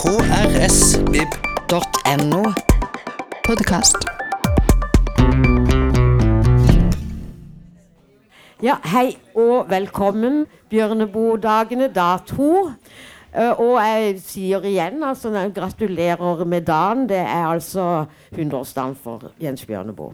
krsvib.no. Podkast. Ja, hei og velkommen. Bjørneboe-dagene, da to. Eh, og jeg sier igjen, altså, jeg gratulerer med dagen. Det er altså 100-årsdagen for Jens Bjørneboe.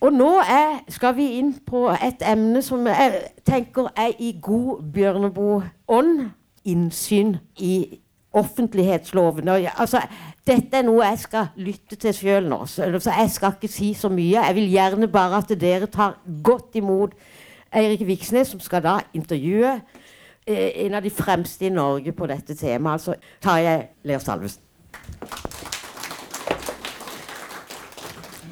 Og nå er, skal vi inn på et emne som jeg tenker er i god Bjørneboe-ånd. Innsyn i offentlighetsloven. Og, altså, dette er noe jeg skal lytte til sjøl nå, så, jeg skal ikke si så mye. Jeg vil gjerne bare at dere tar godt imot Eirik Viksnes, som skal da intervjue eh, en av de fremste i Norge på dette temaet. Altså Tarjei Ler Salvesen.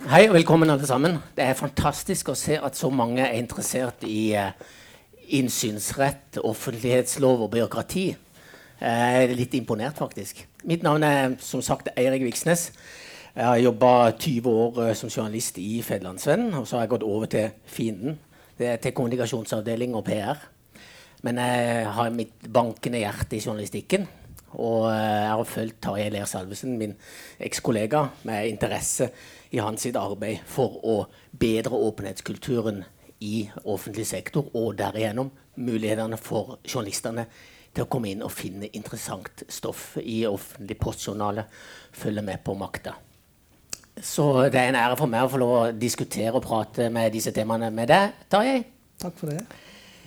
Hei og velkommen alle sammen. Det er fantastisk å se at så mange er interessert i uh, innsynsrett, offentlighetslov og byråkrati. Jeg er litt imponert, faktisk. Mitt navn er som sagt Eirik Viksnes. Jeg har jobba 20 år uh, som journalist i Fedlandsvennen, og så har jeg gått over til Fienden. Det er til kommunikasjonsavdeling og PR. Men jeg har mitt bankende hjerte i journalistikken. Og uh, jeg har fulgt Tarjei Ler Salvesen, min ekskollega, med interesse i hans arbeid for å bedre åpenhetskulturen i offentlig sektor, og derigjennom mulighetene for journalistene til å komme inn og finne interessant stoff i offentlig postjournaler. følge med på makta. Så det er en ære for meg å få lov å diskutere og prate med disse temaene med deg, Tarjei. Takk for det.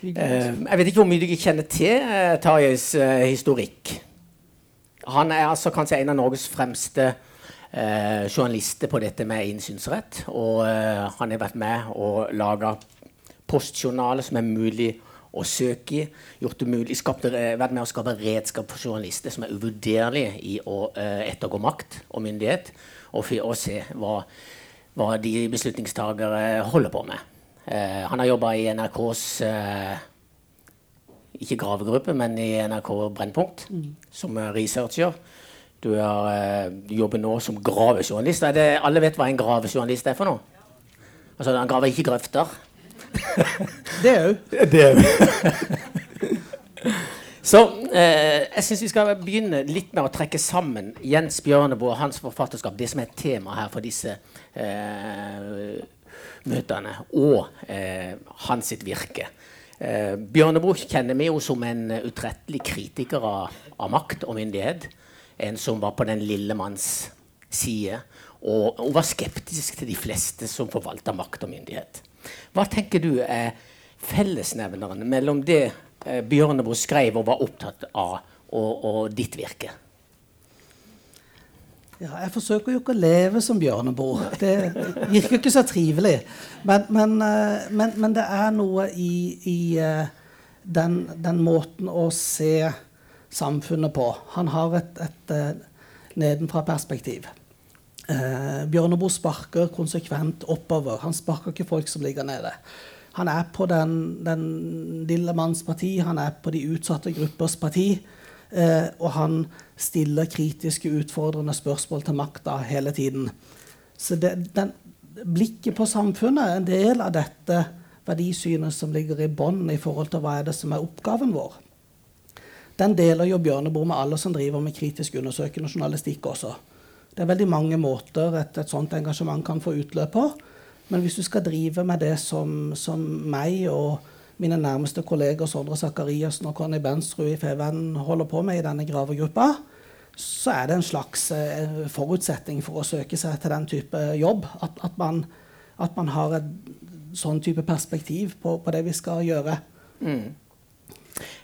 Uh, jeg vet ikke hvor mye du kjenner til uh, Tarjeis uh, historikk. Han er altså kanskje en av Norges fremste journalister på dette med innsynsrett. Og han har vært med og laga postjournaler som er mulig å søke i. Gjort det mulig, skapte, vært med å skape redskap for journalister som er uvurderlige i å ettergå makt og myndighet, og, og se hva, hva de beslutningstagere holder på med. Uh, han har jobba i NRKs uh, ikke gravegruppe, men i NRK Brennpunkt mm. som researcher. Du, er, du, jobber nå som gravejournalist. Det, alle vet hva en gravejournalist er for noe? Altså, Han graver ikke grøfter. Det òg. Så jeg syns vi skal begynne litt med å trekke sammen Jens Bjørneboe og hans forfatterskap, det som er tema her for disse møtene og eh, hans sitt virke. Eh, Bjørneboe kjenner vi jo som en utrettelig kritiker av, av, makt og myndighet. En som var på den lille manns side, og, og var skeptisk til de fleste som forvalta makt og myndighet. Hva tenker du er fellesnevneren mellom det eh, Bjørneboe skrev og var opptatt av, og, og ditt virke? Ja, jeg forsøker jo ikke å leve som Bjørneboe. Det virker ikke så trivelig. Men, men, eh, men, men det er noe i, i eh, den, den, måten å se samfunnet på. Han har et, et eh, nedenfra-perspektiv. Eh, Bjørneboe sparker konsekvent oppover. Han sparker ikke folk som ligger nede. Han er på den, den lille manns parti, han er på de utsatte gruppers parti. Eh, og han stiller kritiske, utfordrende spørsmål til makta hele tiden. Så det, den, blikket på samfunnet er en del av dette verdisynet som ligger i bånn i forhold til hva er det som er oppgaven vår. Den deler jo Bjørneboe med alle som driver med kritisk undersøkende journalistikk også. Det er veldig mange måter et, et sånt engasjement kan få utløp på. Men hvis du skal drive med det som, som meg og mine nærmeste kolleger Sondre Sakariassen og Conny Bensrud i Fevennen holder på med i denne gravegruppa, så er det en slags eh, forutsetning for å søke seg til den type jobb. At, at, man, at man, har et sånn type perspektiv på, på det vi skal gjøre. Mm.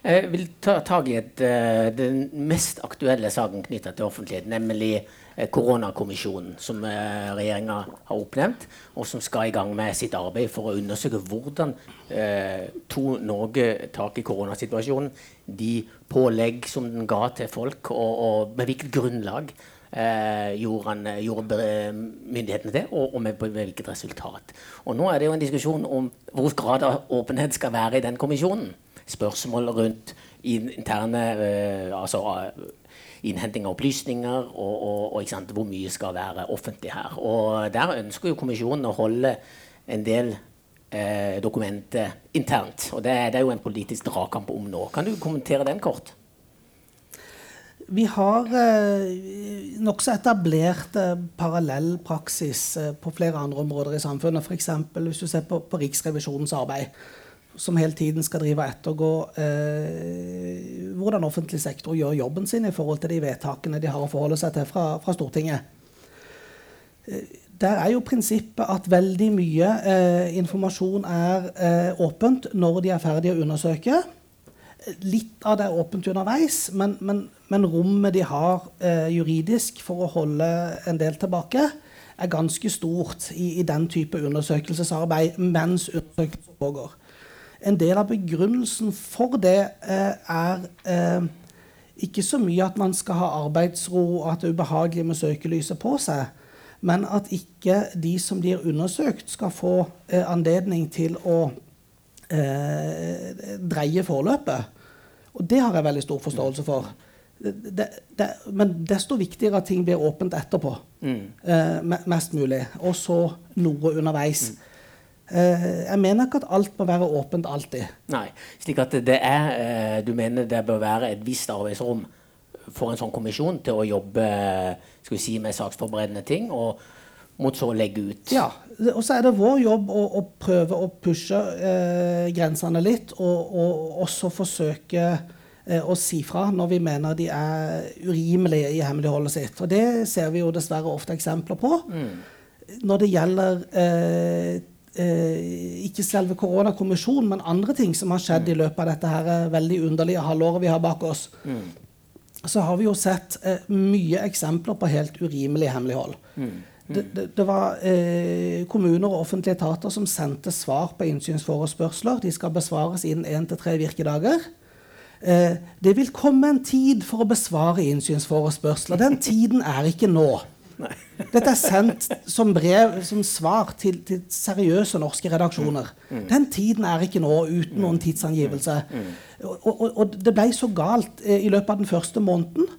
Jeg vil ta tak i et, uh, den mest aktuelle saken knytta til offentlighet, nemlig uh, koronakommisjonen som uh, regjeringa har oppnevnt, og som skal i gang med sitt arbeid for å undersøke hvordan to Norge tak i koronasituasjonen. De pålegg som den ga til folk, og, og med hvilket grunnlag gjorde, han, gjorde, myndighetene det, og, og med, med, hvilket resultat. Og Nå er det jo en diskusjon om hvor grad av åpenhet skal være i den kommisjonen spørsmål rundt interne uh, altså, uh, innhenting av opplysninger, og, og, og sant, hvor mye skal være offentlig her. Og Der ønsker jo kommisjonen å holde en del uh, dokumenter internt. Og det, det, er jo en politisk dragkamp om nå. Kan du kommentere den kort? Vi har eh, nokså etablert eh, parallell praksis eh, på flere andre områder i samfunnet. F.eks. hvis du ser på, på, Riksrevisjonens arbeid, som hele tiden skal drive og ettergå eh, hvordan offentlig sektor gjør jobben sin i forhold til de vedtakene de har å forholde seg til fra, fra Stortinget. Eh, der er jo prinsippet at veldig mye eh, informasjon er eh, åpent når de er ferdige å undersøke. Litt av det er åpent underveis, men, men, men rommet de har eh, juridisk for å holde en del tilbake, er ganske stort i, i den type undersøkelsesarbeid mens undersøkelsen pågår. En del av begrunnelsen for det eh, er eh, ikke så mye at man skal ha arbeidsro og at det er ubehagelig med søkelyset på seg, men at ikke de som blir undersøkt, skal få eh, anledning til å eh, dreie forløpet. Og det har jeg veldig stor forståelse for. Det, det, men desto viktigere at ting blir åpent etterpå. Mm. Eh, mest mulig. Og så noe underveis. Mm. Eh, jeg mener ikke at alt må være åpent alltid. Nei, slik at det er eh, Du mener det bør være et visst arbeidsrom for en sånn kommisjon til å jobbe skal vi si, med saksforberedende ting? og mot så å legge ut. Ja. Og så er det vår jobb å, å prøve å pushe eh, grensene litt, og, og også forsøke eh, å si fra når vi mener de er urimelige i hemmeligholdet sitt. Og det ser vi jo dessverre ofte eksempler på. Mm. Når det gjelder eh, eh ikke selve koronakommisjonen, men andre ting som har skjedd mm. i løpet av dette her eh, veldig underlige halvåret vi har bak oss, mm. så har vi jo sett eh, mye eksempler på helt urimelig hemmelighold. Mm. Det, det, det, var eh, kommuner og offentlige etater som sendte svar på innsynsforespørsler. De skal besvares innen én til tre virkedager. Eh, det vil komme en tid for å besvare innsynsforespørsler. Den tiden er ikke nå. Dette er sendt som brev, som svar til, til seriøse norske redaksjoner. Mm. Mm. Den tiden er ikke nå, uten noen tidsangivelse. Mm. Og, og, og det ble så galt eh, i løpet av den første måneden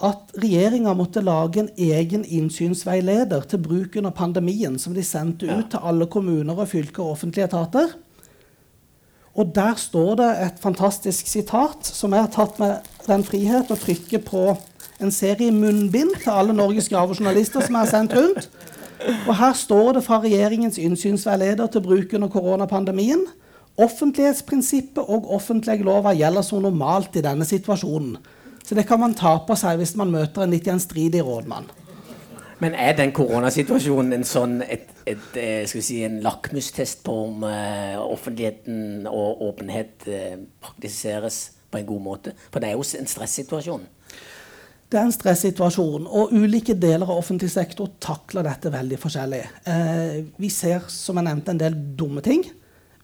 at regjeringa måtte lage en egen innsynsveileder til bruk under pandemien, som de sendte ut til alle kommuner og fylker og offentlige etater. Og der står det et fantastisk sitat som jeg har tatt med den frihet å trykke på en serie munnbind til alle Norges gravejournalister som er sendt rundt. Og her står det fra regjeringens innsynsveileder til bruk under koronapandemien offentlighetsprinsippet og offentleglova gjelder som normalt i denne situasjonen. Så det kan man ta på seg hvis man møter en litt gjenstridig rådmann. Men er den koronasituasjonen en sånn et, et, et, eh, si, en lakmustest på om uh, offentligheten og åpenhet uh, praktiseres på en god måte? For det er jo en stressituasjon. Det er en stressituasjon, og ulike deler av offentlig sektor takler dette veldig forskjellig. Eh, vi ser som jeg nevnte, en del dumme ting.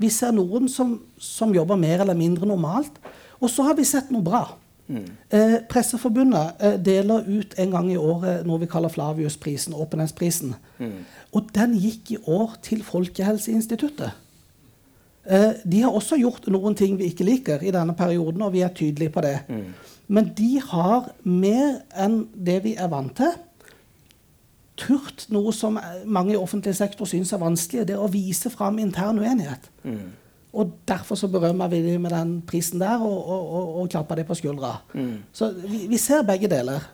Vi ser noen som, som jobber mer eller mindre normalt. Og så har vi sett noe bra. Eh, Presseforbundet eh, deler ut en gang i året noe vi kaller Flavius-prisen, åpenhetsprisen. Mm. Og den gikk i år til Folkehelseinstituttet. Eh, de har også gjort noen ting vi ikke liker i denne perioden, og vi er tydelige på det. Mm. Men de har mer enn det vi er vant til, turt noe som mange i offentlig sektor syns er vanskelig, det å vise fram intern uenighet. Mm. Og derfor så berømmer vi dem med den prisen der og, og, og, og klapper dem på skuldra. Mm. Så vi, vi, ser begge deler.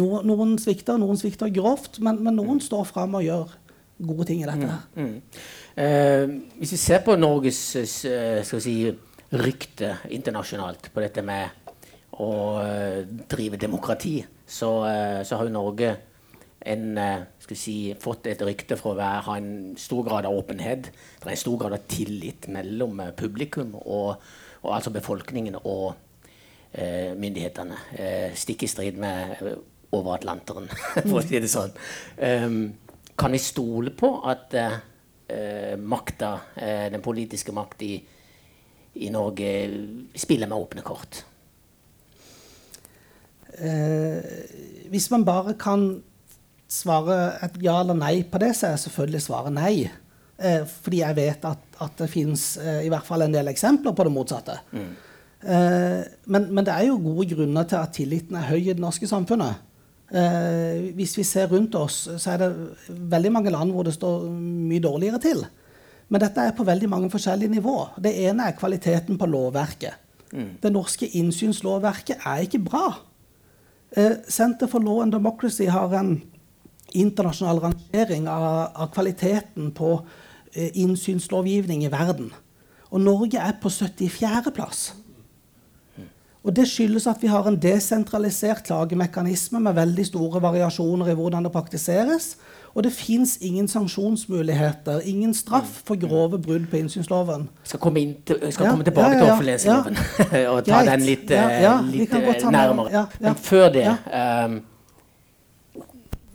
No, noen svikter, noen svikter grovt, men, men noen mm. står fram og gjør gode ting i dette. her. Mm. mm. Eh, hvis vi ser på Norges eh, si, rykte internasjonalt på dette med å uh, drive demokrati, så, uh, så har jo Norge en, eh, si, fått et rykte for å være, ha en stor grad av åpenhet. Det er en stor grad av tillit mellom eh, publikum og, og altså befolkningen og eh, myndighetene. Eh, stikk i strid med eh, over Atlanteren, for å si det sånn. Um, kan vi stole på at eh, makta, den politiske makt i, i Norge, spiller med åpne kort? Hvis man bare kan svare et ja eller nei på det, så er selvfølgelig svaret nei. Eh, fordi jeg vet at, at det finnes eh, i hvert fall en del eksempler på det motsatte. Mm. Eh, men, men, det er jo gode grunner til at tilliten er høy i det norske samfunnet. Eh, hvis vi ser rundt oss, så er det veldig mange land hvor det står mye dårligere til. Men dette er på veldig mange forskjellige nivå. Det ene er kvaliteten på lovverket. Mm. Det norske innsynslovverket er ikke bra. Eh, Center for Law and Democracy har en internasjonal rangering av, av kvaliteten på eh, innsynslovgivning i verden. Og Norge er på 74. plass. Og Det skyldes at vi har en desentralisert klagemekanisme med veldig store variasjoner i hvordan det praktiseres. Og det fins ingen sanksjonsmuligheter, ingen straff for grove brudd på innsynsloven. Jeg skal komme, til, skal Ja, komme tilbake ja, ja, til offentlighetsloven og ta Greit. den litt, eh, ja, litt eh, nærmere. Men før det Ja. ehm,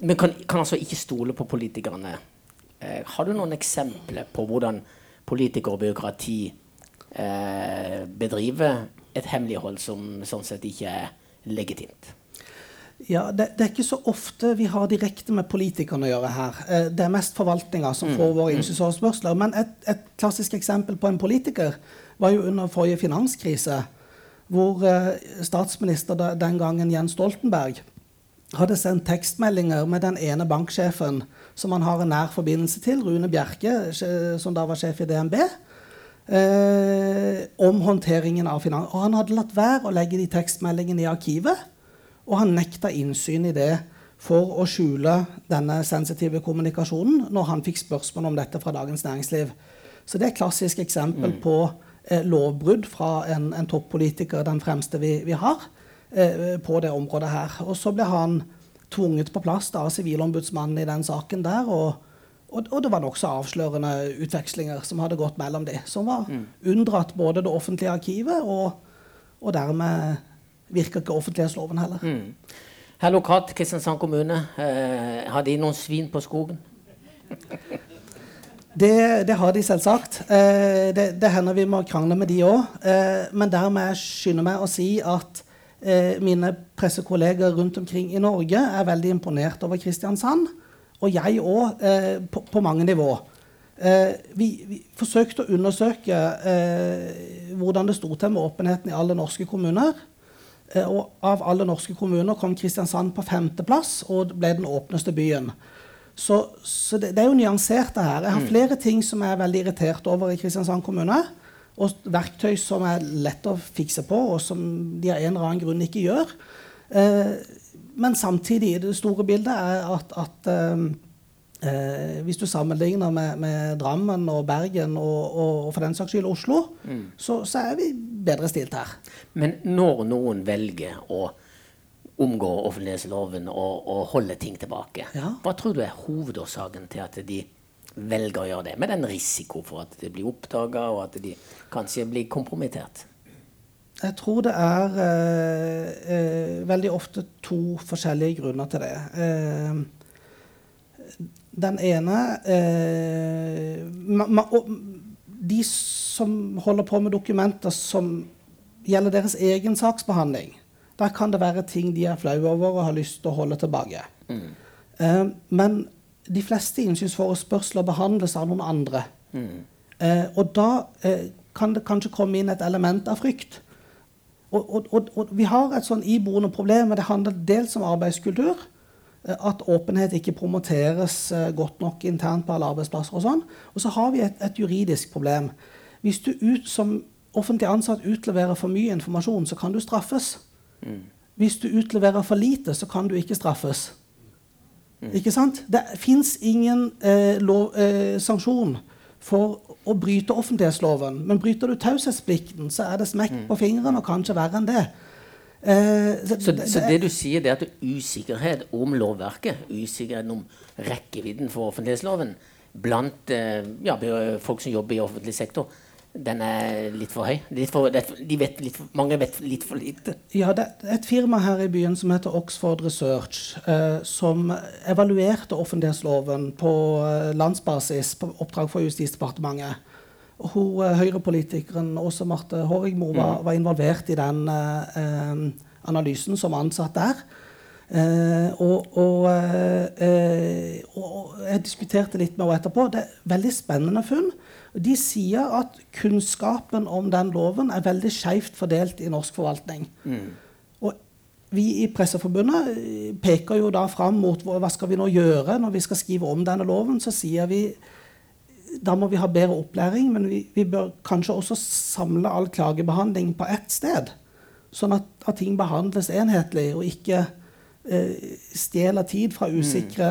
Vi kan, kan altså ikke stole på politikerne. Uh, har du noen eksempler på hvordan politikere og byråkrati uh, bedriver et hemmelighold som sånn sett ikke er legitimt? Ja, det, det er ikke så ofte vi har direkte med politikerne å gjøre her. Eh, Det er mest forvaltninga som får våre innsynsoverspørsler. Men et, et klassisk eksempel på en politiker var jo under forrige finanskrise, hvor eh, statsminister den gangen Jens Stoltenberg hadde sendt tekstmeldinger med den ene banksjefen som han har en nær forbindelse til, Rune Bjerke, som da var sjef i DNB, eh, om håndteringen av finans... Og han hadde latt være å legge de tekstmeldingene i arkivet, og han nekta innsyn i det for å skjule denne sensitive kommunikasjonen når han fikk spørsmål om dette fra Dagens Næringsliv. Så det er et klassisk eksempel på eh, lovbrudd fra en, en toppolitiker, den fremste vi, vi har, eh, på det området her. Og så ble han tvunget på plass da, av Sivilombudsmannen i den saken der. og og, og det var nokså avslørende utvekslinger som hadde gått mellom de, som var unndratt både det offentlige arkivet, og, og dermed virker ikke offentlighetsloven heller. Mm. Herr Lokat, Kristiansand kommune, eh, har de noen svin på skogen? Det, det har de selvsagt. Eh, det, det hender vi må krangle med de òg. Eh, men der må jeg skynde meg å si at eh, mine pressekolleger rundt omkring i Norge er veldig imponert over Kristiansand. Og jeg òg, eh, på, på mange nivå. Eh, vi, vi forsøkte å undersøke eh, hvordan det sto til med åpenheten i alle norske kommuner. Eh, og av alle norske kommuner kom Kristiansand på femteplass og ble den åpneste byen. Så, så det, det er jo nyansert, det her. Jeg har flere ting som jeg er veldig irritert over i Kristiansand kommune. Og verktøy som er lett å fikse på, og som de av en eller annen grunn ikke gjør. Eh, men samtidig, det store bildet er at, at eh, eh, hvis du sammenligner med, med Drammen og Bergen og, og, og for den saks skyld Oslo, så, så er vi bedre stilt her. Men når noen velger å omgå offentlighetsloven og, og holde ting tilbake, Ja. hva tror du er hovedårsaken til at de velger å gjøre det? Med den risiko for at de blir oppdaga, og at de kanskje blir kompromittert? Jeg tror det er eh, eh, veldig ofte to forskjellige grunner til det. Eh, den ene eh, ma, ma, De som holder på med dokumenter som gjelder deres egen saksbehandling, der kan det være ting de er flaue over og har lyst til å holde tilbake. Eh, men de fleste innsynsforespørsler behandles av noen andre. Eh, og da eh, kan det kanskje komme inn et element av frykt. Og, og, og, og vi har et sånn iboende problem, og det handler dels om arbeidskultur. Eh, At åpenhet ikke promoteres eh, godt nok internt på alle arbeidsplasser. Og sånn. Og så har vi et, et juridisk problem. Hvis du ut, som offentlig ansatt utleverer for mye informasjon, så kan du straffes. Hvis du utleverer for lite, så kan du ikke straffes. Ikke sant? Det fins ingen eh, lov, eh, sanksjon for å bryte offentlighetsloven. Men bryter du taushetsplikten, så er det smekk på fingeren, og kanskje verre enn det. Eh, Så, så det du sier, det er at usikkerhet om lovverket, usikkerhet om rekkevidden for offentlighetsloven blant eh, ja, folk som jobber i offentlig sektor, den er litt for høy. Litt for, de vet litt mange vet litt for lite. Ja, det er et firma her i byen som heter Oxford Research, eh, som evaluerte offentlighetsloven på eh, landsbasis på oppdrag for Justisdepartementet. Hun, eh, Høyre-politikeren Åse Marte Hårigmo var, var involvert i den eh, eh, analysen som ansatt der. Eh, og, og, og, jeg diskuterte litt med henne etterpå. Det er veldig spennende funn. De sier at kunnskapen om den loven er veldig skeivt fordelt i norsk forvaltning. Og vi i Presseforbundet peker jo da fram mot hva skal vi nå gjøre når vi skal skrive om denne loven. Så sier vi da må vi ha bedre opplæring, men vi, vi bør kanskje også samle all klagebehandling på ett sted. Sånn at, at ting behandles enhetlig, og ikke eh, stjeler tid fra usikre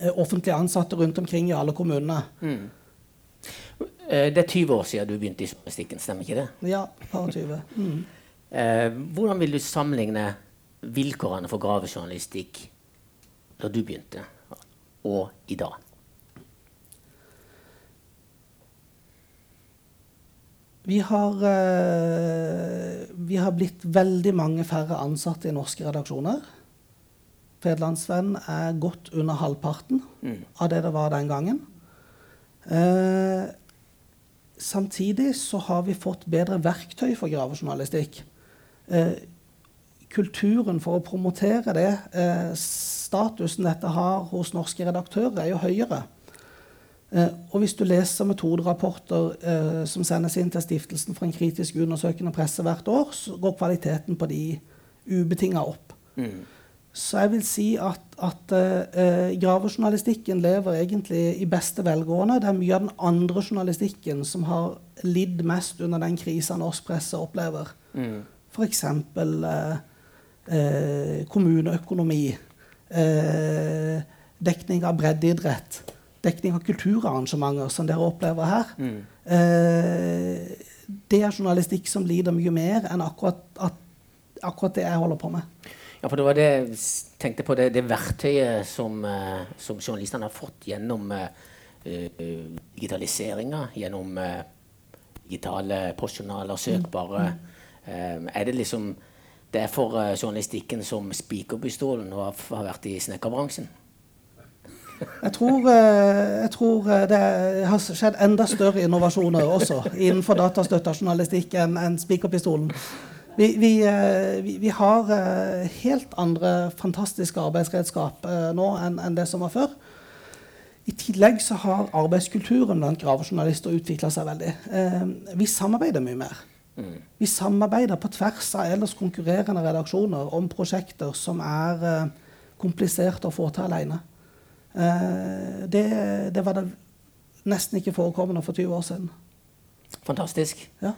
eh, offentlige ansatte rundt omkring i alle kommunene. Mm. Det er 20 år siden du begynte i journalistikken, stemmer ikke det? Ja, par 20. Mm. Eh, hvordan vil du sammenligne vilkårene for gravejournalistikk da du begynte, og i dag? Vi har, eh, vi har blitt veldig mange færre ansatte i norske redaksjoner. Federlandsvenn er godt under halvparten av det det var den gangen. Eh, samtidig så har vi fått bedre verktøy for gravejournalistikk. Eh, kulturen for å promotere det, eh, statusen dette har hos norske redaktører, er jo høyere. Eh, og hvis du leser metoderapporter eh, som sendes inn til Stiftelsen for en kritisk undersøkende presse hvert år, så går kvaliteten på de ubetinga opp. Så jeg vil si at, at eh, gravejournalistikken lever egentlig i beste velgående. Det er mye av den andre journalistikken som har lidd mest under den krisa norsk presse opplever. F.eks. Eh, eh, kommuneøkonomi, eh, dekning av breddeidrett, dekning av kulturarrangementer, som dere opplever her. Eh, det er journalistikk som lider mye mer enn akkurat, at, akkurat det jeg holder på med. Ja, for det var det jeg tenkte på, det, det verktøyet som, eh, som journalistene har fått gjennom eh, eh, digitaliseringa, gjennom uh, digitale postjournaler, søkbare. Eh, er det liksom Det er for journalistikken som spikerpistolen og har, har vært i snekkerbransjen? Jeg tror, eh, jeg tror eh, det har skjedd enda større innovasjoner også innenfor datastøtta journalistikk enn en spikerpistolen. Vi, vi, eh, vi, har helt andre fantastiske arbeidsredskap nå enn det som var før. I tillegg så har arbeidskulturen blant gravejournalister utvikla seg veldig. Vi samarbeider mye mer. Vi samarbeider på tvers av ellers konkurrerende redaksjoner om prosjekter som er kompliserte å få til alene. Eh, det, det var det nesten ikke forekommende for 20 år siden. Fantastisk. Ja.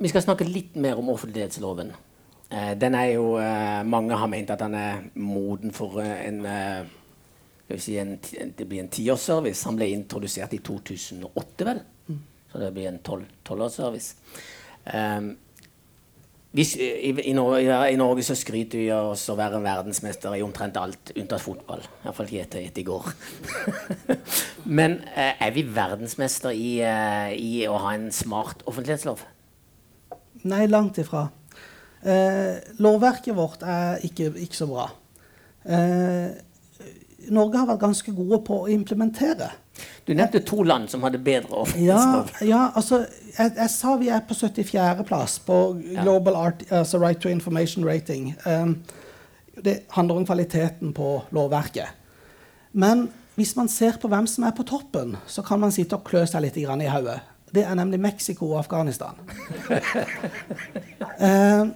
Vi skal snakke litt mer om offentlighetsloven. Eh, den er jo eh, Mange har ment at den er moden for en si en, Det blir en tiårsservice. Han ble introdusert i 2008, vel? Så det blir en tolv- tolvårsservice. Um, hvis, i, i, Norge, I Norge så skryter vi av oss å være verdensmester i omtrent alt unntatt fotball. Iallfall etter, etter i går. Men eh, er vi verdensmester i, eh, i å ha en smart offentlighetslov? Nei, langt ifra. Eh, lovverket vårt er ikke, ikke så bra. Eh, Norge har vært ganske gode på å implementere. Du nevnte to land som hadde bedre Ja, ja altså jeg, jeg sa vi er på 74.-plass på Global Art, altså Right to Information Rating. Um, det handler om kvaliteten på lovverket. Men hvis man ser på hvem som er på toppen, så kan man sitte og klø seg litt i hodet. Det er nemlig Mexico og Afghanistan. Eh,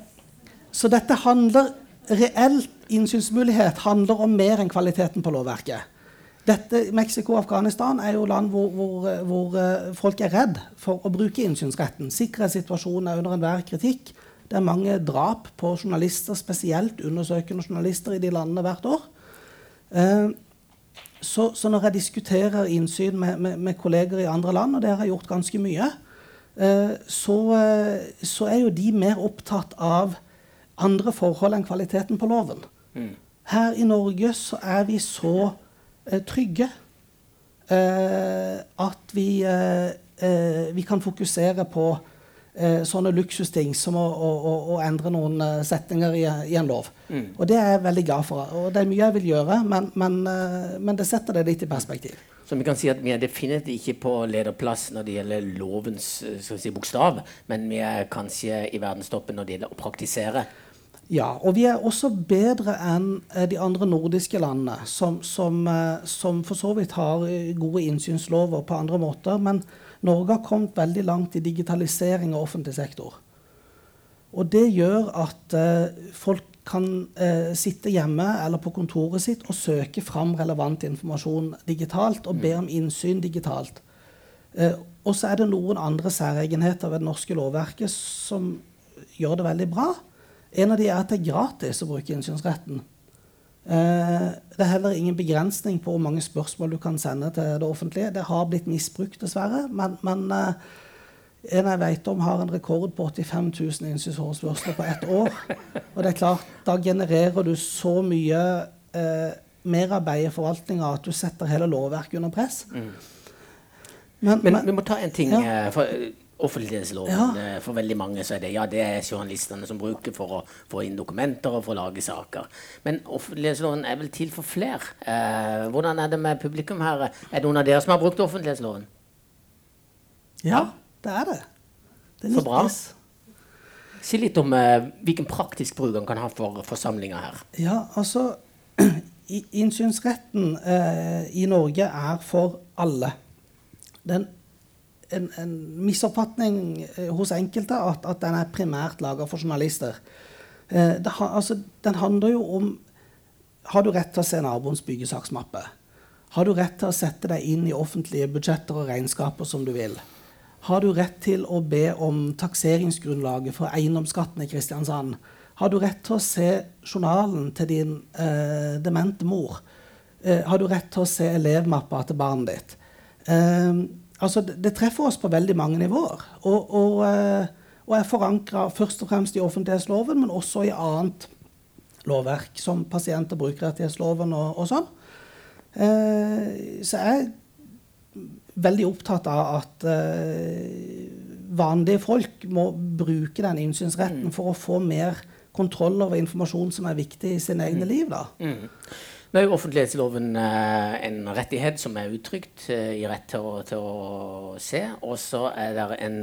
så dette handler Reell innsynsmulighet handler om mer enn kvaliteten på lovverket. Dette, Mexico og Afghanistan er jo land hvor, hvor, hvor eh, folk er redd for å bruke innsynsretten. Sikkerhetssituasjonen er under enhver kritikk. Det er mange drap på journalister, spesielt undersøkende journalister, i de landene hvert år. Eh, så, så når jeg diskuterer innsyn med, med, med kolleger i andre land, og det har jeg gjort ganske mye, eh, så, så er jo de mer opptatt av andre forhold enn kvaliteten på loven. Her i Norge så er vi så eh, trygge eh, at vi, eh, eh, vi kan fokusere på eh, sånne luksusting som å, å, å, endre noen eh, setninger i, i en lov. Og det er jeg veldig glad for. Og det er mye jeg vil gjøre, men, men, men det setter det litt i perspektiv. Så vi kan si at vi er definitivt ikke på lederplass når det gjelder lovens si, bokstav, men vi er kanskje i verdenstoppen når det gjelder å praktisere. Ja, og vi er også bedre enn eh, de andre nordiske landene, som, som, eh, som for så vidt har eh, gode innsynslover på andre måter. Men Norge har kommet veldig langt i digitalisering av offentlig sektor. Og det gjør at eh, folk kan eh, sitte hjemme eller på kontoret sitt og søke fram relevant informasjon digitalt og be om innsyn digitalt. Eh, og så er det noen andre særegenheter ved det norske lovverket som gjør det veldig bra. En av de er at det er gratis å bruke innsynsretten. Eh, det er heller ingen begrensning på hvor mange spørsmål du kan sende til det offentlige. Det har blitt misbrukt, dessverre. Men, men eh, en jeg vet om, har en rekord på 85 000 innsynsforespørsler på ett år. Og det er klart, da genererer du så mye eh, merarbeid i forvaltninga at du setter hele lovverket under press. Mm. Men, Men men, vi må ta en ting. Ja. eh, For offentlighetsloven Ja. eh, for veldig mange så er det ja, det er journalistene som bruker for å få inn dokumenter og for å lage saker. Men offentlighetsloven er vel til for flere. Eh, hvordan er det med publikum her? Er det noen av dere som har brukt offentlighetsloven? ja, det er det. Det Så bra. Si litt om eh, hvilken praktisk bruk han kan ha for forsamlinga her. Ja, altså Innsynsretten eh, i Norge er for alle. Er en, en, misoppfatning eh, hos enkelte at, at den er primært laga for journalister. Eh, ha- altså, den handler jo om Har du rett til å se naboens byggesaksmappe? Har du rett til å sette deg inn i offentlige budsjetter og regnskaper som du vil? Har du rett til å be om takseringsgrunnlaget for eiendomsskatten i Kristiansand? Har du rett til å se journalen til din eh, demente mor? Eh, har du rett til å se elevmappa til barnet ditt? Eh, altså, det, treffer oss på veldig mange nivåer. Og, og, eh, og er forankra først og fremst i offentlighetsloven, men også i annet lovverk, som pasient- og brukerrettighetsloven og, og sånn. Eh, så jeg er veldig opptatt av at eh, vanlige folk må bruke den innsynsretten for å få mer kontroll over informasjon som er viktig i sine egne liv. da. Nå er jo offentlighetsloven eh, en rettighet som er uttrykt eh, i rett til å, til å se. Og så er det en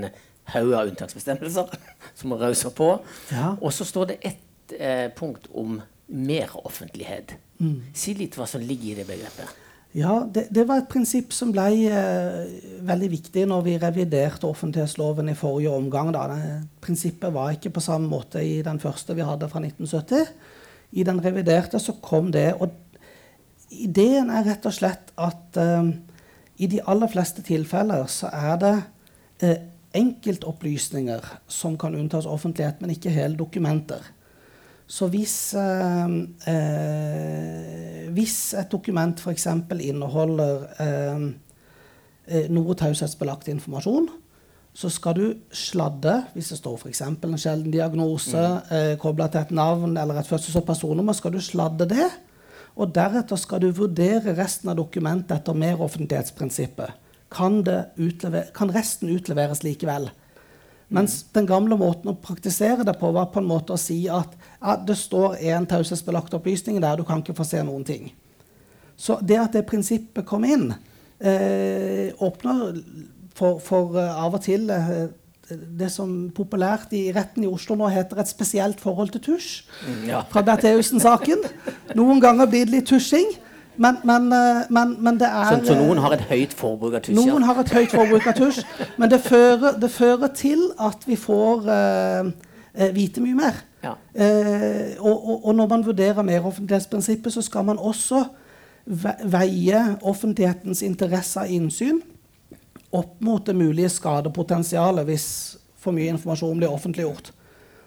haug av unntaksbestemmelser som rauser på. Ja. Og så står det ett eh, punkt om meroffentlighet. Mm. Si litt hva som ligger i det begrepet. Ja, det, det var et prinsipp som ble eh, veldig viktig når vi reviderte offentlighetsloven i forrige omgang. Da. Prinsippet var ikke på samme måte i den første vi hadde fra 1970. I den reviderte så kom det. Og ideen er rett og slett at eh, i de aller fleste tilfeller så er det eh, enkeltopplysninger som kan unntas offentlighet, men ikke hele dokumenter. Så hvis, eh, eh, hvis et dokument f.eks. inneholder eh, eh, noe taushetsbelagt informasjon, så skal du sladde, hvis det står f.eks. en sjelden diagnose eh, kobla til et navn eller et fødsels- og personnummer, skal du sladde det. Og deretter skal du vurdere resten av dokumentet etter meroffentlighetsprinsippet. Kan, det utlever- kan resten utleveres likevel? Mens den gamle måten å praktisere det på var på en måte å si at ja, det står en taushetsbelagt opplysning der, du kan ikke få se noen ting. Så det at det prinsippet kom inn, eh, åpner for, for eh, av og til eh, det som populært i retten i Oslo nå heter et spesielt forhold til tusj. Ja. Fra Bertheussen-saken. Noen ganger blir det litt tusjing, men, men, eh, men, men det er Så, så noen har et høyt forbruk av tusj? ja. noen har et høyt forbruk av tusj, men det fører, det fører til at vi får eh, eh, vite mye mer. Ja. Eh, og, og, og når man vurderer meroffentlighetsprinsippet, så skal man også veie offentlighetens interesse av innsyn opp mot det mulige skadepotensialet hvis for mye informasjon blir offentliggjort.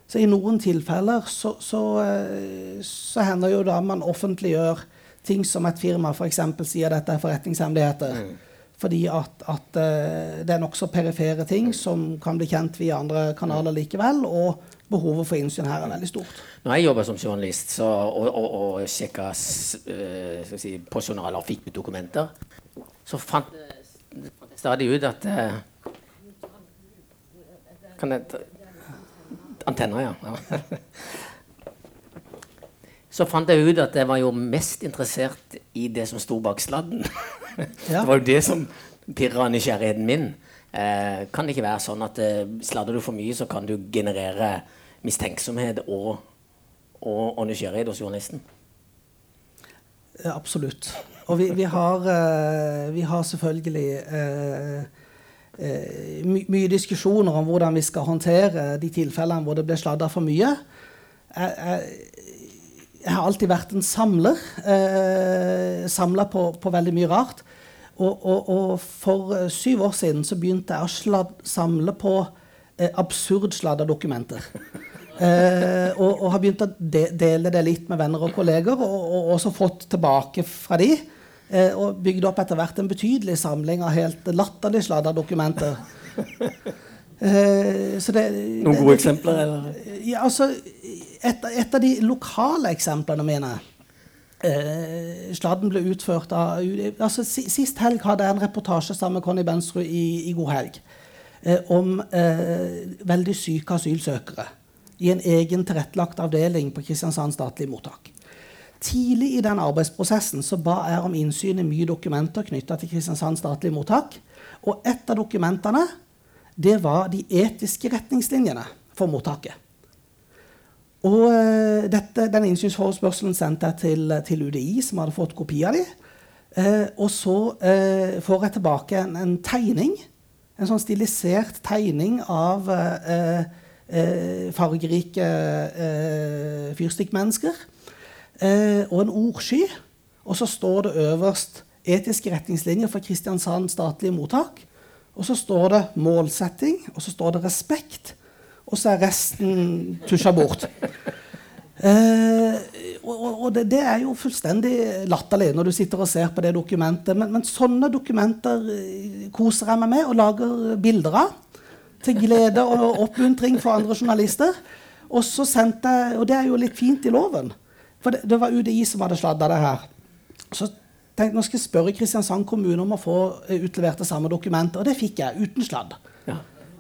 Så i noen tilfeller så, så, eh, så hender jo da man offentliggjør ting som et firma f.eks. sier dette er forretningshemmeligheter. Fordi at, at eh, det er nokså perifere ting som kan bli kjent via andre kanaler likevel. Og behovet for innsyn her er veldig stort. Når jeg jobber som journalist så, og, og, og sjekka s- eh, si, på journaler og fikk ut dokumenter, så fant jeg stadig ut at eh, Kan jeg ta Antenner, ja. ja. Så fant jeg ut at jeg var jo mest interessert i det som sto bak sladden. Ja. Det var jo det som pirra nysgjerrigheten min. Eh, kan det ikke være sånn at eh, sladder du for mye, så kan du generere mistenksomhet og, og, og nysgjerrighet hos journalisten? Ja, absolutt. Og vi, vi, har, eh, vi har selvfølgelig eh, eh, my, mye diskusjoner om hvordan vi skal håndtere de tilfellene hvor det blir sladda for mye. Jeg, jeg, jeg har alltid vært en samler. Eh, Samla på, på veldig mye rart. Og, og, og for syv år siden så begynte jeg å sladd, samle på eh, absurd sladda dokumenter. Eh, og, og har begynt å de dele det litt med venner og kolleger, og også fått tilbake fra de. Eh, og bygde opp etter hvert en betydelig samling av helt latterlig sladda dokumenter. Eh, så det, Noen det- gode eksempler, eller? ja, altså, et, et av de lokale eksemplene mine eh, Sladden ble utført av altså, Sist helg hadde jeg en reportasje sammen med Conny Bensrud i, i God helg eh, om eh, veldig syke asylsøkere i en egen tilrettelagt avdeling på Kristiansand statlige mottak. Tidlig i den arbeidsprosessen så ba jeg om innsyn i mye dokumenter knytta til Kristiansand statlige mottak. Og et av dokumentene det var de etiske retningslinjene for mottaket. Og eh, dette, Den innsynsforespørselen sendte jeg til, til UDI, som hadde fått kopi av de. Eh, og så eh, får jeg tilbake en, en tegning, en sånn stilisert tegning av eh, eh, fargerike eh, fyrstikkmennesker. Eh, og en ordsky. Og så står det øverst 'Etiske retningslinjer for Kristiansand statlige mottak'. Og så står det 'målsetting', og så står det 'respekt'. Og så er resten tusja bort. Eh, og og- det, det er jo fullstendig latterlig når du sitter og ser på det dokumentet. Men, men sånne dokumenter eh, koser jeg meg med og lager bilder av. Til glede og oppmuntring for andre journalister. Og sendte og det er jo litt fint i loven, for det, det var UDI som hadde sladda det her. Så tenkte nå skal jeg spørre Kristiansand kommune om å få eh, utlevert det samme dokumentet, og det fikk jeg uten sladd. Ja.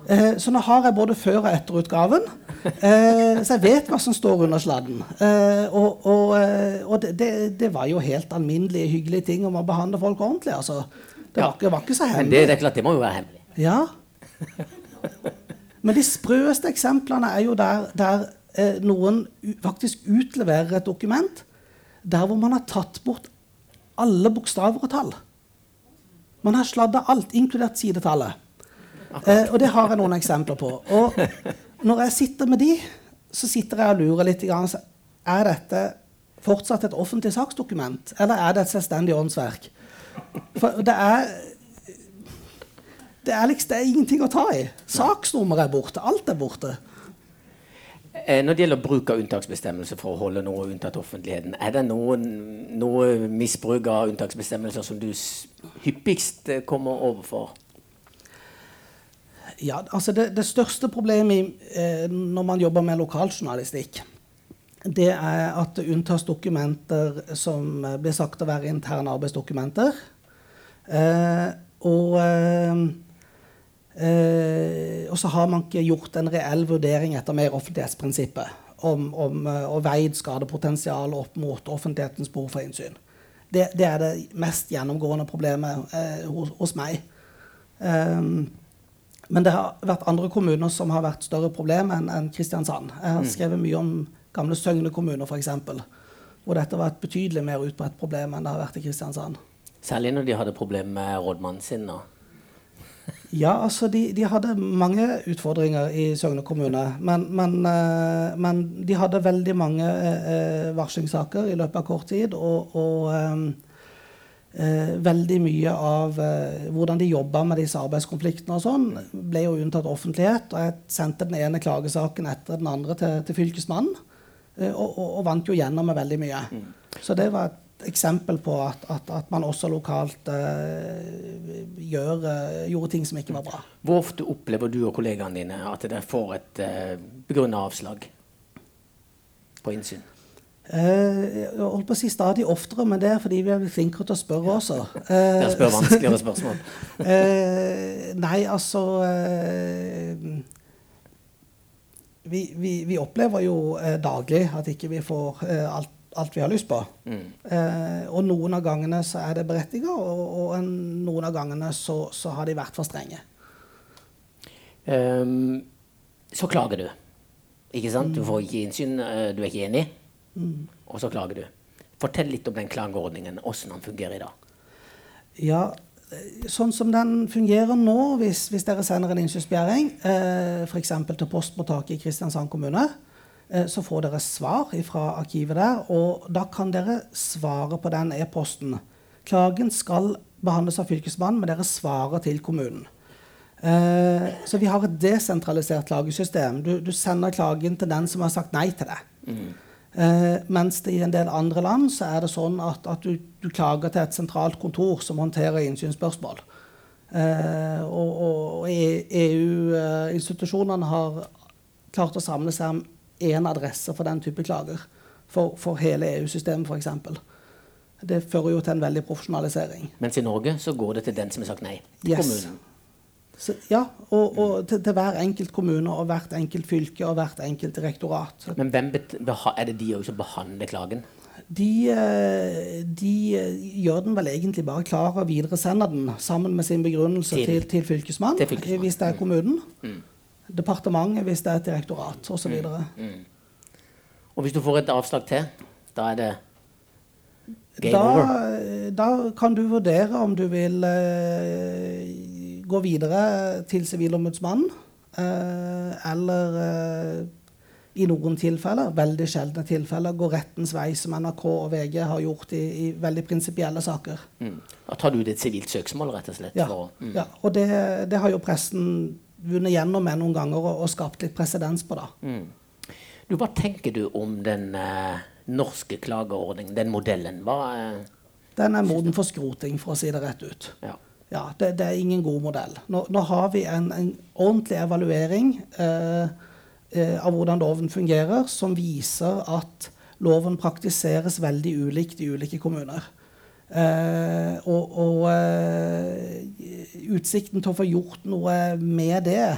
Eh, så nå har jeg både før- og etterutgaven, eh, så jeg vet hva som står under sladden. Eh, og og, eh, og det, det, det var jo helt alminnelige, hyggelige ting om å behandle folk ordentlig. altså. Det var, det var ikke så Men det, hemmelig. det er klart, det må jo være hemmelig. Ja. Men de sprøeste eksemplene er jo der, der eh, noen faktisk utleverer et dokument der hvor man har tatt bort alle bokstaver og tall. Man har sladda alt, inkludert sidetallet. Eh, og det har jeg noen eksempler på. Og når jeg sitter med de, så sitter jeg og lurer litt. Grann, er dette fortsatt et offentlig saksdokument, eller er det et selvstendig åndsverk? For det er det er, liksom, det er ingenting å ta i. Saksnummeret er borte. Alt er borte. Eh, Når det gjelder bruk av unntaksbestemmelser for å holde noe unntatt offentligheten, er det noen, noe misbruk av unntaksbestemmelser som du hyppigst eh, kommer overfor? Ja, altså det, det største problemet eh, når man jobber med lokaljournalistikk, det er at det unntas dokumenter som blir sagt å være interne arbeidsdokumenter. Eh, og, eh, eh, og så har man ikke gjort en reell vurdering etter meroffentlighetsprinsippet om, om, eh, og veid skadepotensial opp mot offentlighetens behov for innsyn. Det, det er det mest gjennomgående problemet eh, hos, hos meg. Um, men det har vært andre kommuner som har vært større problem enn en Kristiansand. Jeg har skrevet mye om gamle Søgne kommune, f.eks. Hvor dette var et betydelig mer utbredt problem enn det har vært i Kristiansand. Særlig når de hadde problemer med rådmannen sin. Da. Ja, altså de, de hadde mange utfordringer i Søgne kommune. Men, men, eh, men de hadde veldig mange eh, eh, varslingssaker i løpet av kort tid. Og, og veldig mye av hvordan de jobba med disse arbeidskonfliktene og sånn, ble jo unntatt offentlighet. Og jeg sendte den ene klagesaken etter den andre til, til Fylkesmannen. og, og, og vant jo gjennom med veldig mye. Så det var et eksempel på at, at, at man også lokalt uh, gjør, uh, gjorde ting som ikke var bra. Hvor ofte opplever du og kollegaene dine at dere får et uh, begrunna avslag på innsyn? Uh, jeg holdt på å si stadig oftere, men det er fordi vi er blitt flinkere til å spørre også. Dere spør vanskeligere spørsmål. uh, nei, altså eh, vi, vi, vi opplever jo eh, daglig at ikke vi får eh, alt, alt vi har lyst på. Eh, og noen av gangene så er det berettiget, og, og en, noen av gangene så, så har de vært for strenge. Um, så klager du. Ikke sant? Du får ikke innsyn, eh, du er ikke enig, og så klager du. Fortell litt om den klageordningen, åssen den fungerer i dag. Ja, eh, sånn som den fungerer nå, hvis, hvis dere sender en innsynsbegjæring, eh, f.eks. til postmottaket i Kristiansand kommune, så får dere svar fra arkivet der, og da kan dere svare på den e-posten. Klagen skal behandles av Fylkesmannen, men dere svarer til kommunen. Eh, så vi har et desentralisert klagesystem. Du, du, sender klagen til den som har sagt nei til det. Mm. Eh, mens det i en del andre land så er det sånn at, at du, du, klager til et sentralt kontor som håndterer innsynsspørsmål. Eh, og, og EU-institusjonene e har klart å samle seg én adresse for den type klager. For, for hele EU-systemet, f.eks. Det fører jo til en veldig profesjonalisering. Mens i Norge så går det til den som har sagt nei? Til yes. kommunen? Så, ja, og, og til, til, hver enkelt kommune og hvert enkelt fylke og hvert enkelt direktorat. Men hvem er det de som behandler klagen? De, eh, de, eh, gjør den vel egentlig bare klar og videresender den sammen med sin begrunnelse til, til, til fylkesmann, fylkesmann, hvis det er kommunen. Mm. Departementet hvis det er et direktorat osv. Mm. Mm. Og hvis du får et avslag til, da er det game da, over? Da kan du vurdere om du vil eh, gå videre til Sivilombudsmannen. Eh, eller eh, i noen tilfeller, veldig sjeldne tilfeller, gå rettens vei, som NRK og VG har gjort i, i veldig prinsipielle saker. Mm. Da tar du det et sivilt søksmål, rett og slett? Ja, for, mm. ja. og det, det, har jo pressen vunnet gjennom med noen ganger og, og skapt litt presedens på. det. Mm. Du, Hva tenker du om den eh, norske klageordningen, den modellen? Hva, eh, den er moden for skroting, for å si det rett ut. Ja ja, det, det, er ingen god modell. Nå, nå har vi en, en ordentlig evaluering eh, eh, av hvordan loven fungerer, som viser at loven praktiseres veldig ulikt i ulike kommuner. Eh, og, og eh, utsikten til å få gjort noe med det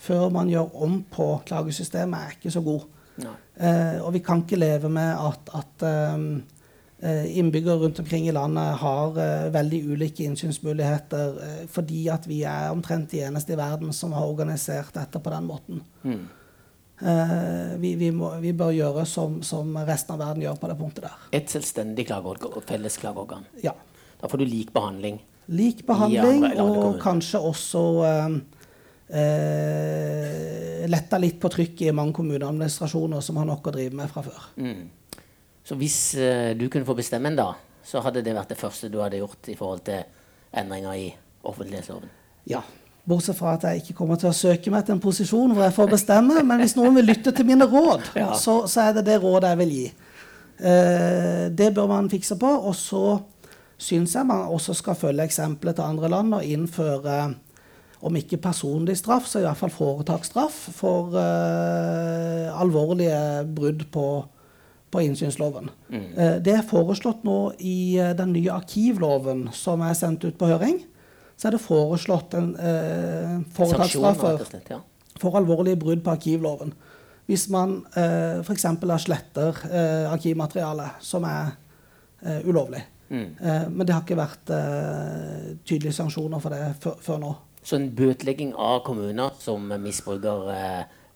før man gjør om på klagesystemet, er ikke så god. Eh, og vi kan ikke leve med at, at innbyggere rundt omkring i landet har uh, veldig ulike innsynsmuligheter uh, fordi at vi er omtrent de eneste i verden som har organisert dette på den måten. Mm. Uh, vi, vi, må, vi, bør gjøre som, som, resten av verden gjør på det punktet der. Et selvstendig klageorgan, felles klageorgan. Ja. Da får du lik behandling. Lik behandling, og kanskje også letta litt på trykket i mange kommuneadministrasjoner som har nok å drive med fra før. Mm. Så hvis eh, du kunne få bestemme en da, så hadde det vært det første du hadde gjort i forhold til endringer i offentlighetsloven? Ja. Bortsett fra at jeg ikke kommer til å søke meg til en posisjon hvor jeg får bestemme. Men hvis noen vil lytte til mine råd, ja. så, så, er det det rådet jeg vil gi. Eh, det bør man fikse på. Og så syns jeg man også skal følge eksempelet til andre land og innføre om ikke personlig straff, så i hvert fall foretaksstraff for eh, alvorlige brudd på på innsynsloven. Mm. Eh, det er foreslått nå i eh, den nye arkivloven som er sendt ut på høring. Så er det foreslått en eh, foretaksstraff for, ja. for alvorlige brudd på arkivloven. Hvis man eh, f.eks. sletter eh, arkivmateriale som er eh, ulovlig. Mm. Eh, men det har ikke vært eh, tydelige sanksjoner for det før nå. Så en bøtelegging av kommuner som misbruker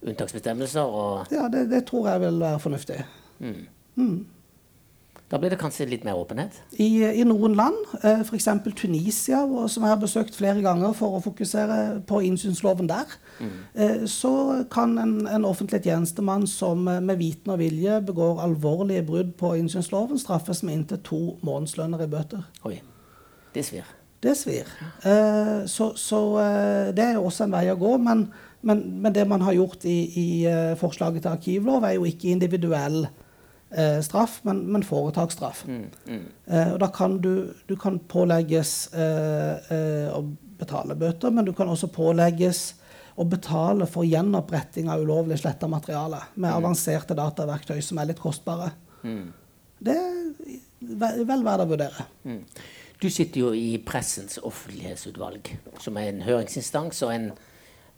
unntaksbestemmelser? ja, det, det tror jeg vil være fornuftig. Mm. Mm. Da blir det kanskje litt mer åpenhet? I, i noen land, eh, f.eks. Tunisia, som jeg har besøkt flere ganger for å fokusere på innsynsloven der, mm. eh, så kan en, en, offentlig tjenestemann som eh, med viten og vilje begår alvorlige brudd på innsynsloven, straffes med inntil to månedslønner i bøter. Oi, det svir. Det svir. Eh, så, så eh, det er jo også en vei å gå. Men, men, men det man har gjort i, i eh, forslaget til arkivlov, er jo ikke individuell eh, straff, men, men foretaksstraff. Mm, mm. Eh, og da kan du, du kan pålegges eh, eh, å betale bøter, men du kan også pålegges å betale for gjenoppretting av ulovlig sletta materiale med mm. avanserte dataverktøy som er litt kostbare. Mm. Det er vel verdt å vurdere. Mm. Du sitter jo i Pressens offentlighetsutvalg, som er en høringsinstans og en,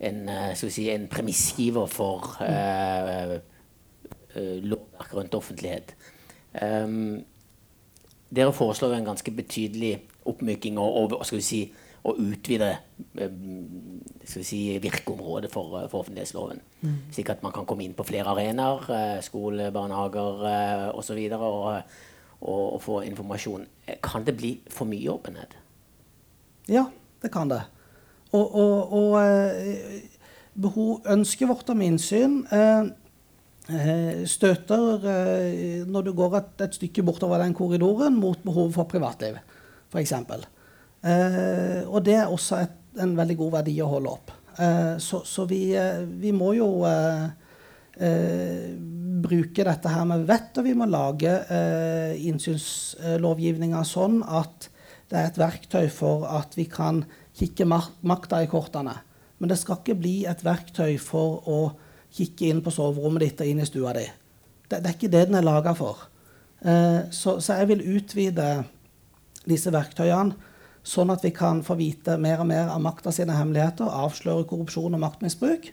en, eh, si, en premissgiver for uh, uh, lovverk rundt offentlighet. Um, dere foreslår en ganske betydelig oppmyking og, og skal vi si, å utvide um, si, virkeområdet for, for offentlighetsloven. Mm. Slik at man kan komme inn på flere arenaer, uh, skole, barnehager osv. Og, og, og, og få informasjon. Kan det bli for mye åpenhet? Ja, det kan det. Og, og behov, ønsket vårt om innsyn eh, Eh, støter eh, når du går et, et, stykke bortover den korridoren mot behovet for privatliv, f.eks. Eh, og det er også et, en veldig god verdi å holde opp. Eh, så, så vi, eh, vi, må jo eh, eh, bruke dette her med vett, og vi må lage eh, innsynslovgivninga sånn at det er et verktøy for at vi kan kikke makta i kortene. Men det skal ikke bli et verktøy for å kikke inn på soverommet ditt og inn i stua di. Det, det er ikke det den er laga for. Eh, så, så, jeg vil utvide disse verktøyene sånn at vi kan få vite mer og mer av makta sine hemmeligheter, avsløre korrupsjon og maktmisbruk.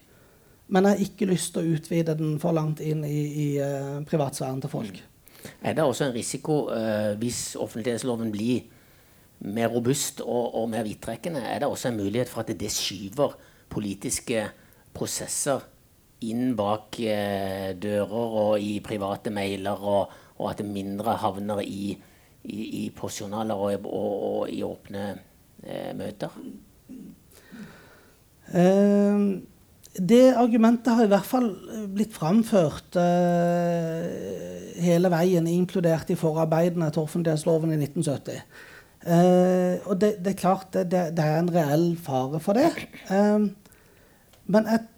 Men jeg har ikke lyst til å utvide den for langt inn i, i uh, privatsfæren til folk. Mm. Er det også en risiko uh, hvis offentlighetsloven blir mer robust og, og mer vidtrekkende? Er det også en mulighet for at det skyver politiske prosesser inn bak eh, dører og i private mailer, og, og at det mindre havner i i, i postjournaler og, og, og, i åpne eh, møter? Uh, det argumentet har i hvert fall blitt framført uh, hele veien, inkludert i forarbeidene til offentlighetsloven i 1970. Uh, eh, og det, det, er klart det, det, er en reell fare for det. Ehm, men et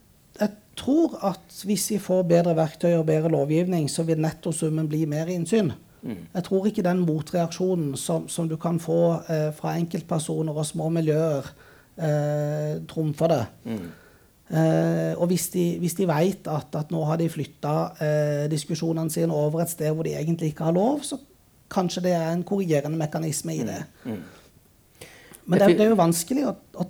tror at hvis vi får bedre verktøy og bedre lovgivning, så vil nettosummen bli mer innsyn. Jeg tror ikke den motreaksjonen som, som du kan få eh, fra enkeltpersoner og små miljøer, eh, trumfer det. Mm. Eh, og hvis de, hvis de vet at, at, nå har de flytta eh, diskusjonene sine over et sted hvor de egentlig ikke har lov, så kanskje det er en korrigerende mekanisme i det. Mm. Mm. Men det, det, er jo vanskelig å, å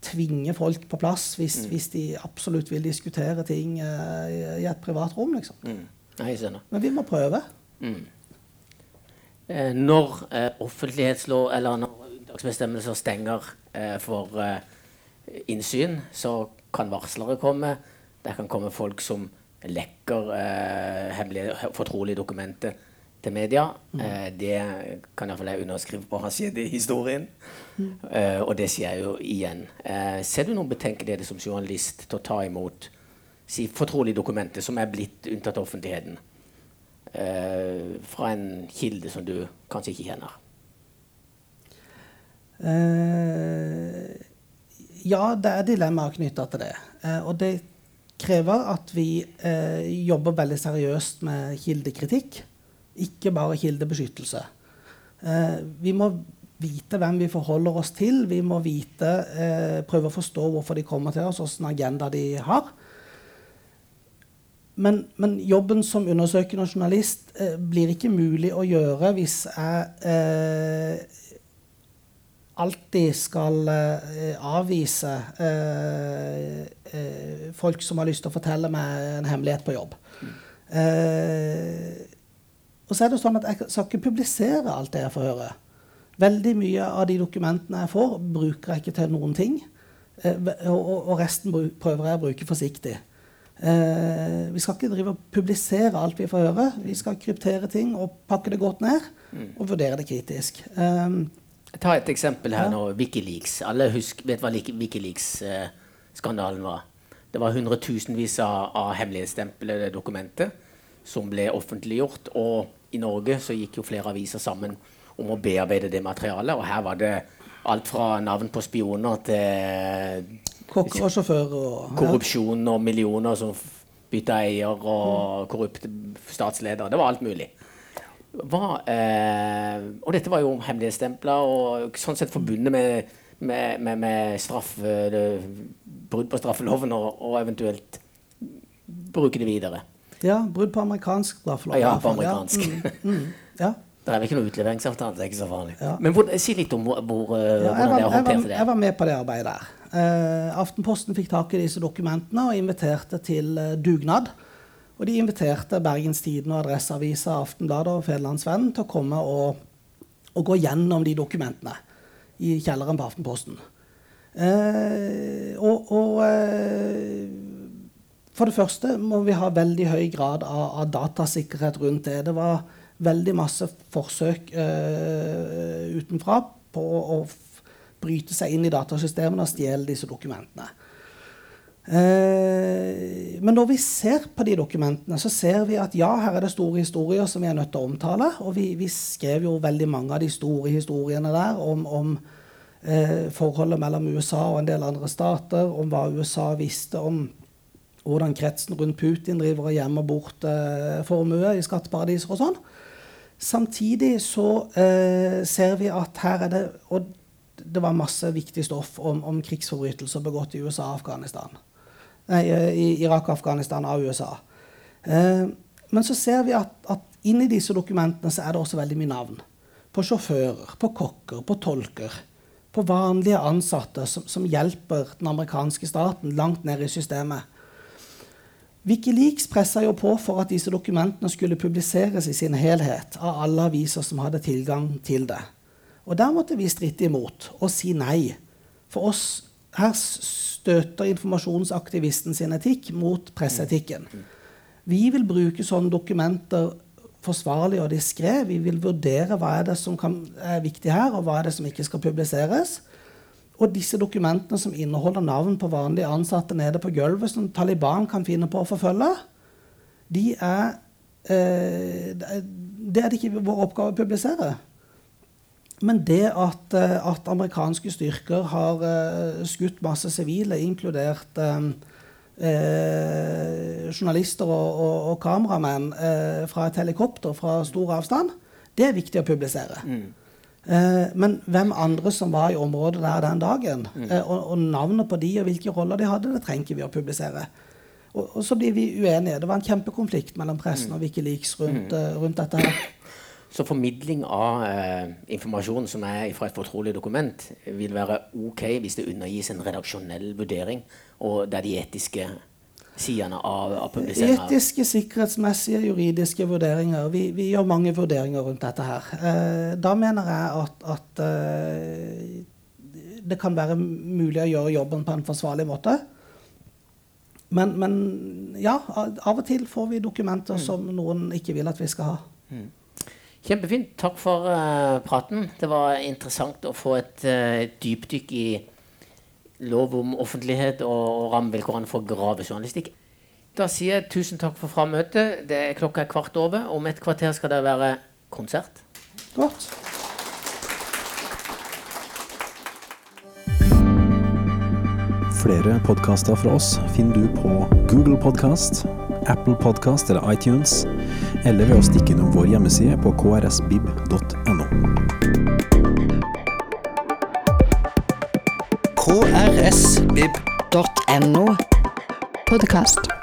tvinge folk på plass hvis, mm. hvis, de absolutt vil diskutere ting uh, i, et privat rom. liksom. Mm. Nei, Men vi må prøve. Mm. Eh, når eh, offentlighetslov eller når unntaksbestemmelser stenger eh, for innsyn, så kan varslere komme. Det kan komme folk som lekker hemmelige, fortrolige dokumenter til media. Mm. det kan iallfall jeg underskrive på har skjedd i historien. Mm. og det sier jeg jo igjen. ser du noen betenkeligheter som journalist til å ta imot si, fortrolige dokumenter som er blitt unntatt offentligheten? eh, fra en kilde som du kanskje ikke kjenner? Eh, ja, det er dilemmaer knytta til det. Eh, og det krever at vi eh, jobber veldig seriøst med kildekritikk, ikke bare kildebeskyttelse. Eh, vi må vite hvem vi forholder oss til. Vi må vite, eh, prøve å forstå hvorfor de kommer til oss, hvilken agenda de har. Men, men, jobben som undersøkende journalist eh, blir ikke mulig å gjøre hvis jeg eh, alltid skal eh, avvise eh, eh, folk som har lyst til å fortelle meg en hemmelighet på jobb. Mm. Og så er det sånn at jeg skal ikke publisere alt det jeg får høre. Veldig mye av de dokumentene jeg får, bruker jeg ikke til noen ting. og, og resten prøver jeg å bruke forsiktig. Eh, vi skal ikke drive og publisere alt vi får høre. Vi skal kryptere ting og pakke det godt ned mm. og vurdere det kritisk. Um, Ta et eksempel her nå. Wikileaks. Alle husker, vet hva Wikileaks-skandalen var. Det var hundretusenvis av, av hemmelighetsstemplede dokumenter som ble offentliggjort. Og i Norge så gikk jo flere aviser sammen om å bearbeide det materialet. Og her var det alt fra navn på spioner til Kokker og sjåfører og Korrupsjon og millioner som bytta eier, og korrupte statsledere. Det var alt mulig. Hva, eh, og dette var jo hemmelighetsstempla og sånn sett forbundet med, med, med, med straff, brudd på straffeloven og, og, eventuelt bruke det videre. Ja, brudd på amerikansk straffelov. Ja, på amerikansk. Ja. Mm, mm, ja. Det er ikke noe utleveringsavtale, det er ikke så farlig. Ja. Men hvor, si litt om hvor, hvor, ja, hvordan dere håndterte det. Jeg var med på det arbeidet der. Uh, Aftenposten fikk tak i disse dokumentene og inviterte til uh, dugnad. Og de inviterte Bergens Tidende og Adresseavisa, Aftenbladet og Federlandsvennen til å komme og, og, gå gjennom de dokumentene i kjelleren på Aftenposten. Uh, og, og for det første må vi ha veldig høy grad av, av datasikkerhet rundt det. Det var veldig masse forsøk uh, utenfra på å bryte seg inn i datasystemene og stjele disse dokumentene. Uh, men når vi ser på de dokumentene, så ser vi at ja, her er det store historier som vi er nødt til å omtale. Og vi, vi skrev jo veldig mange av de store historiene der om, om uh, forholdet mellom USA og en del andre stater, om hva USA visste om hvordan kretsen rundt Putin driver og gjemmer bort eh, formue i skatteparadiser og sånn. Samtidig så eh, ser vi at her er det Og det var masse viktig stoff om, om krigsforbrytelser begått i USA og Afghanistan. Nei, eh, i Irak og Afghanistan av USA. Eh, men så ser vi at, at inni disse dokumentene så er det også veldig mye navn. På sjåfører, på kokker, på tolker. På vanlige ansatte som, som hjelper den amerikanske staten langt ned i systemet. Wikileaks pressa jo på for at disse dokumentene skulle publiseres i sin helhet av alle aviser som hadde tilgang til det. Og der måtte vi stritte imot og si nei. For oss her støter informasjonsaktivisten sin etikk mot presseetikken. Vi vil bruke sånne dokumenter forsvarlig og diskré. Vi vil vurdere hva er det som kan, er viktig her, og hva er det som ikke skal publiseres. Og disse dokumentene som inneholder navn på vanlige ansatte nede på gulvet, som Taliban kan finne på å forfølge, de er eh, Det er det ikke vår oppgave å publisere. Men det at, eh, at amerikanske styrker har eh, skutt masse sivile, inkludert eh, uh, journalister og, og, og kameramenn uh, fra et helikopter fra stor avstand, det er viktig å publisere. Mm. Eh, men hvem andre som var i området der den dagen, mm. eh, og, og, navnet på de og hvilke roller de hadde, det trenger vi å publisere. Og, og, så blir vi uenige. Det var en kjempekonflikt mellom pressen mm. og Wikileaks rundt, mm. uh, rundt dette her. Så formidling av eh, informasjon som er fra et fortrolig dokument, vil være ok hvis det undergis en redaksjonell vurdering, og der de etiske sidene av, av publiseringa? Etiske, sikkerhetsmessige, juridiske vurderinger. Vi, vi, gjør mange vurderinger rundt dette her. Eh, da mener jeg at, at eh, det kan være mulig å gjøre jobben på en forsvarlig måte. Men, men, ja, av og til får vi dokumenter mm. som noen ikke vil at vi skal ha. Mm. Kjempefint. Takk for uh, praten. Det var interessant å få et uh, dypdykk i lov om offentlighet og, og rammevilkårene for gravejournalistikk. Da sier jeg tusen takk for frammøtet. Det er klokka er kvart over. Om et kvarter skal det være konsert. Godt. Flere podkaster fra oss finner du på Google Podkast, Apple Podkast eller iTunes, eller ved å stikke innom vår hjemmeside på krsbib.no. krsbib.no. Podkast.